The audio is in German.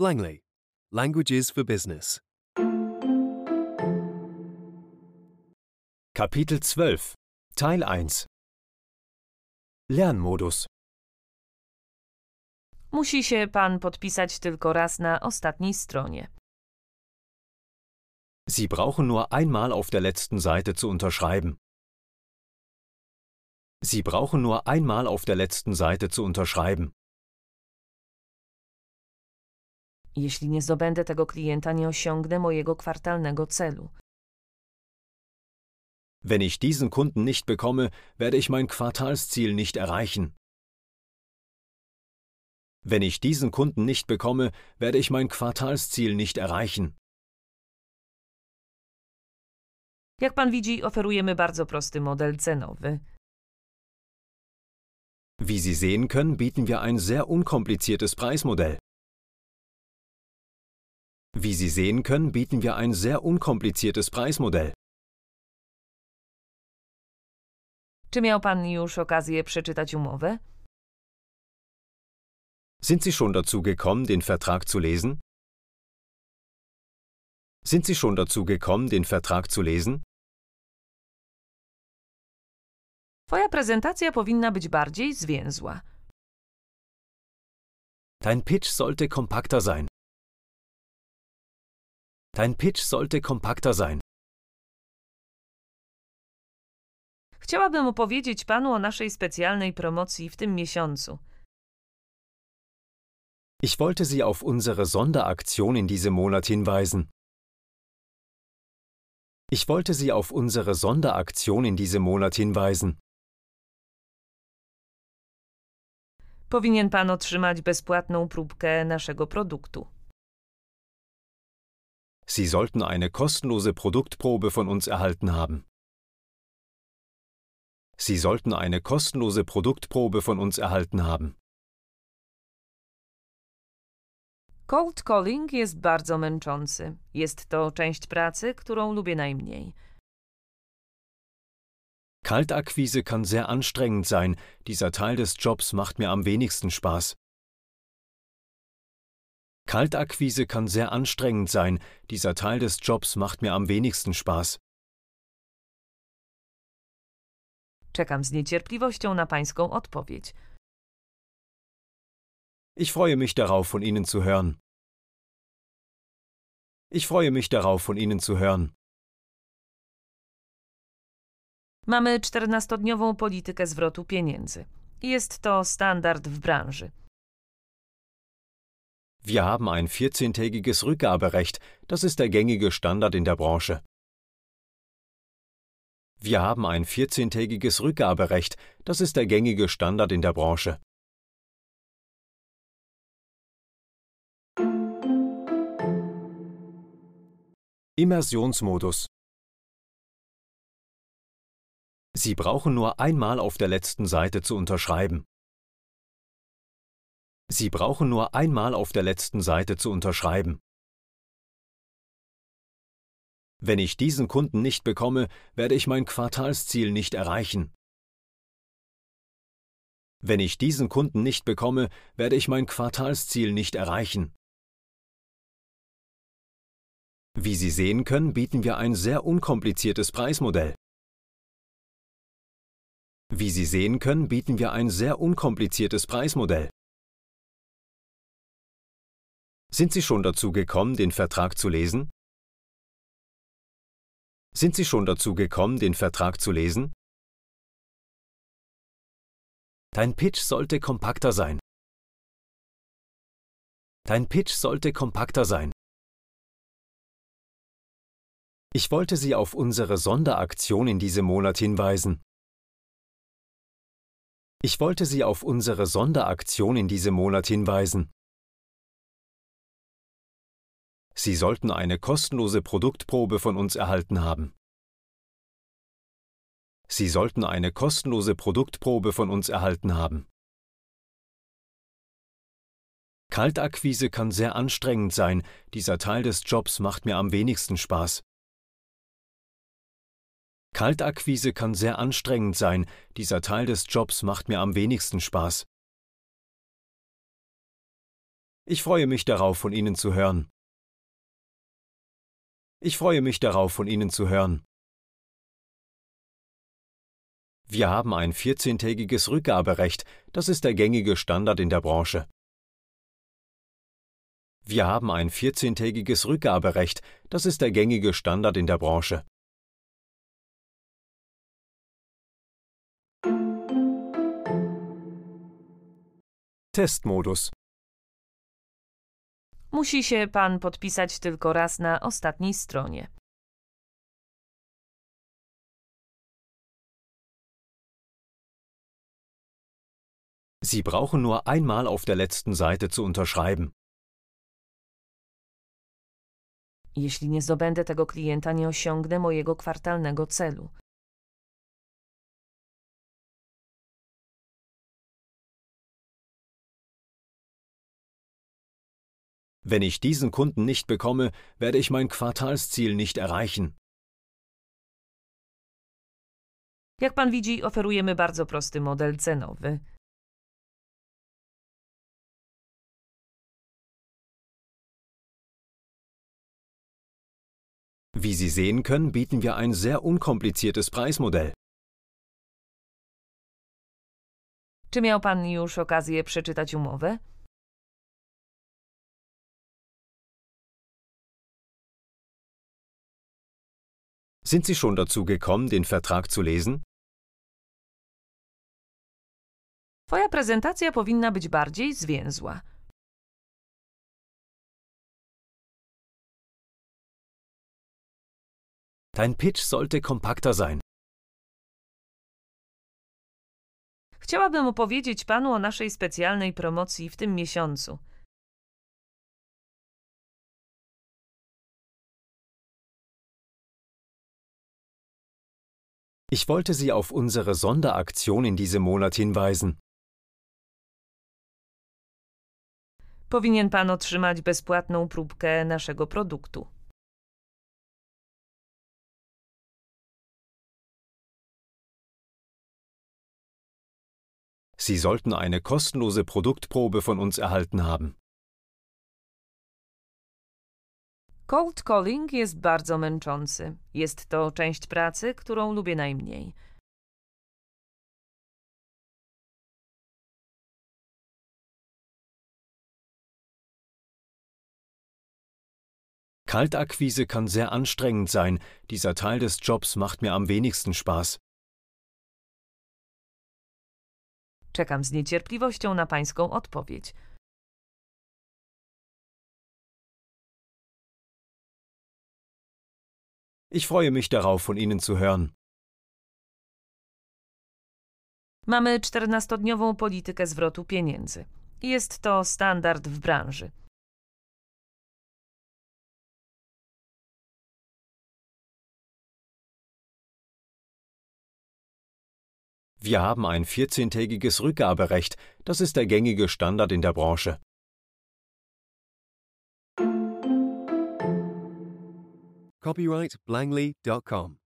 Langley. Languages for Business. Kapitel 12 Teil 1 Lernmodus Musi się pan podpisać tylko raz na ostatniej stronie. Sie brauchen nur einmal auf der letzten Seite zu unterschreiben. Sie brauchen nur einmal auf der letzten Seite zu unterschreiben. Jeśli nie zdobędę tego klienta, nie osiągnę mojego kwartalnego celu. Wenn ich diesen Kunden nicht bekomme, werde ich mein Quartalsziel nicht erreichen. Wenn ich diesen Kunden nicht bekomme, werde ich mein Quartalsziel nicht erreichen. Jak pan widzi, oferujemy bardzo prosty model cenowy. Wie Sie sehen können, bieten wir ein sehr unkompliziertes Preismodell. Wie Sie sehen können, bieten wir ein sehr unkompliziertes Preismodell. Czy miał pan już okazję przeczytać umowę? Sind Sie schon dazu gekommen, den Vertrag zu lesen? Sind Sie schon dazu gekommen, den Vertrag zu lesen? Twoja prezentacja powinna być bardziej zwięzła. Dein Pitch sollte kompakter sein. Dein Pitch sollte kompakter sein. Chciałabym opowiedzieć panu o naszej specjalnej promocji w tym miesiącu. Ich wollte Sie auf unsere Sonderaktion in diesem Monat hinweisen. Ich wollte Sie auf unsere Sonderaktion in diesem Monat hinweisen. Powinien pan otrzymać bezpłatną próbkę naszego produktu. Sie sollten eine kostenlose Produktprobe von uns erhalten haben. Sie sollten eine kostenlose Produktprobe von uns erhalten haben. Cold calling jest bardzo męczący. Jest to część pracy, którą lubię najmniej. Kaltakquise kann sehr anstrengend sein, dieser Teil des Jobs macht mir am wenigsten Spaß. Kaltakquise kann sehr anstrengend sein, dieser Teil des Jobs macht mir am wenigsten Spaß. Czekam z niecierpliwością na pańską odpowiedź. Ich freue mich darauf, von Ihnen zu hören. Ich freue mich darauf, von Ihnen zu hören. Mamy 14-dniową politykę zwrotu pieniędzy. Jest to standard w branży. Wir haben ein 14-tägiges Rückgaberecht, das ist der gängige Standard in der Branche. Wir haben ein 14-tägiges Rückgaberecht, das ist der gängige Standard in der Branche. Immersionsmodus Sie brauchen nur einmal auf der letzten Seite zu unterschreiben. Sie brauchen nur einmal auf der letzten Seite zu unterschreiben. Wenn ich diesen Kunden nicht bekomme, werde ich mein Quartalsziel nicht erreichen. Wenn ich diesen Kunden nicht bekomme, werde ich mein Quartalsziel nicht erreichen. Wie Sie sehen können, bieten wir ein sehr unkompliziertes Preismodell. Wie Sie sehen können, bieten wir ein sehr unkompliziertes Preismodell. Sind Sie schon dazu gekommen, den Vertrag zu lesen? Sind Sie schon dazu gekommen, den Vertrag zu lesen? Dein Pitch sollte kompakter sein. Dein Pitch sollte kompakter sein. Ich wollte Sie auf unsere Sonderaktion in diesem Monat hinweisen. Ich wollte Sie auf unsere Sonderaktion in diesem Monat hinweisen. Sie sollten eine kostenlose Produktprobe von uns erhalten haben. Sie sollten eine kostenlose Produktprobe von uns erhalten haben. Kaltakquise kann sehr anstrengend sein, dieser Teil des Jobs macht mir am wenigsten Spaß. Kaltakquise kann sehr anstrengend sein, dieser Teil des Jobs macht mir am wenigsten Spaß. Ich freue mich darauf, von Ihnen zu hören. Ich freue mich darauf, von Ihnen zu hören. Wir haben ein 14-tägiges Rückgaberecht, das ist der gängige Standard in der Branche. Wir haben ein 14-tägiges Rückgaberecht, das ist der gängige Standard in der Branche. Testmodus. Musi się pan podpisać tylko raz na ostatniej stronie. Sie brauchen nur einmal auf der letzten Seite zu unterschreiben. Jeśli nie zdobędę tego klienta, nie osiągnę mojego kwartalnego celu. Wenn ich diesen Kunden nicht bekomme, werde ich mein Quartalsziel nicht erreichen. Jak pan widzi, oferujemy bardzo prosty model cenowy. Wie Sie sehen können, bieten wir ein sehr unkompliziertes Preismodell. Czy miał pan już okazję przeczytać umowę? Sind Sie schon dazu gekommen, den Vertrag zu lesen? Twoja prezentacja powinna być bardziej zwięzła. Dein Pitch sollte kompakter sein. Chciałabym opowiedzieć panu o naszej specjalnej promocji w tym miesiącu. Ich wollte Sie auf unsere Sonderaktion in diesem Monat hinweisen. Powinien pan otrzymać bezpłatną próbkę naszego produktu. Sie sollten eine kostenlose Produktprobe von uns erhalten haben. Cold calling jest bardzo męczący. Jest to część pracy, którą lubię najmniej. Kaltakquise kann sehr anstrengend sein, dieser Teil des Jobs macht mir am wenigsten Spaß. Czekam z niecierpliwością na pańską odpowiedź. Ich freue mich darauf, von Ihnen zu hören. Mamy 14-dniową politykę zwrotu pieniędzy. Jest to standard w branży. Wir haben ein 14-tägiges Rückgaberecht, das ist der gängige Standard in der Branche. Copyright Langley.com.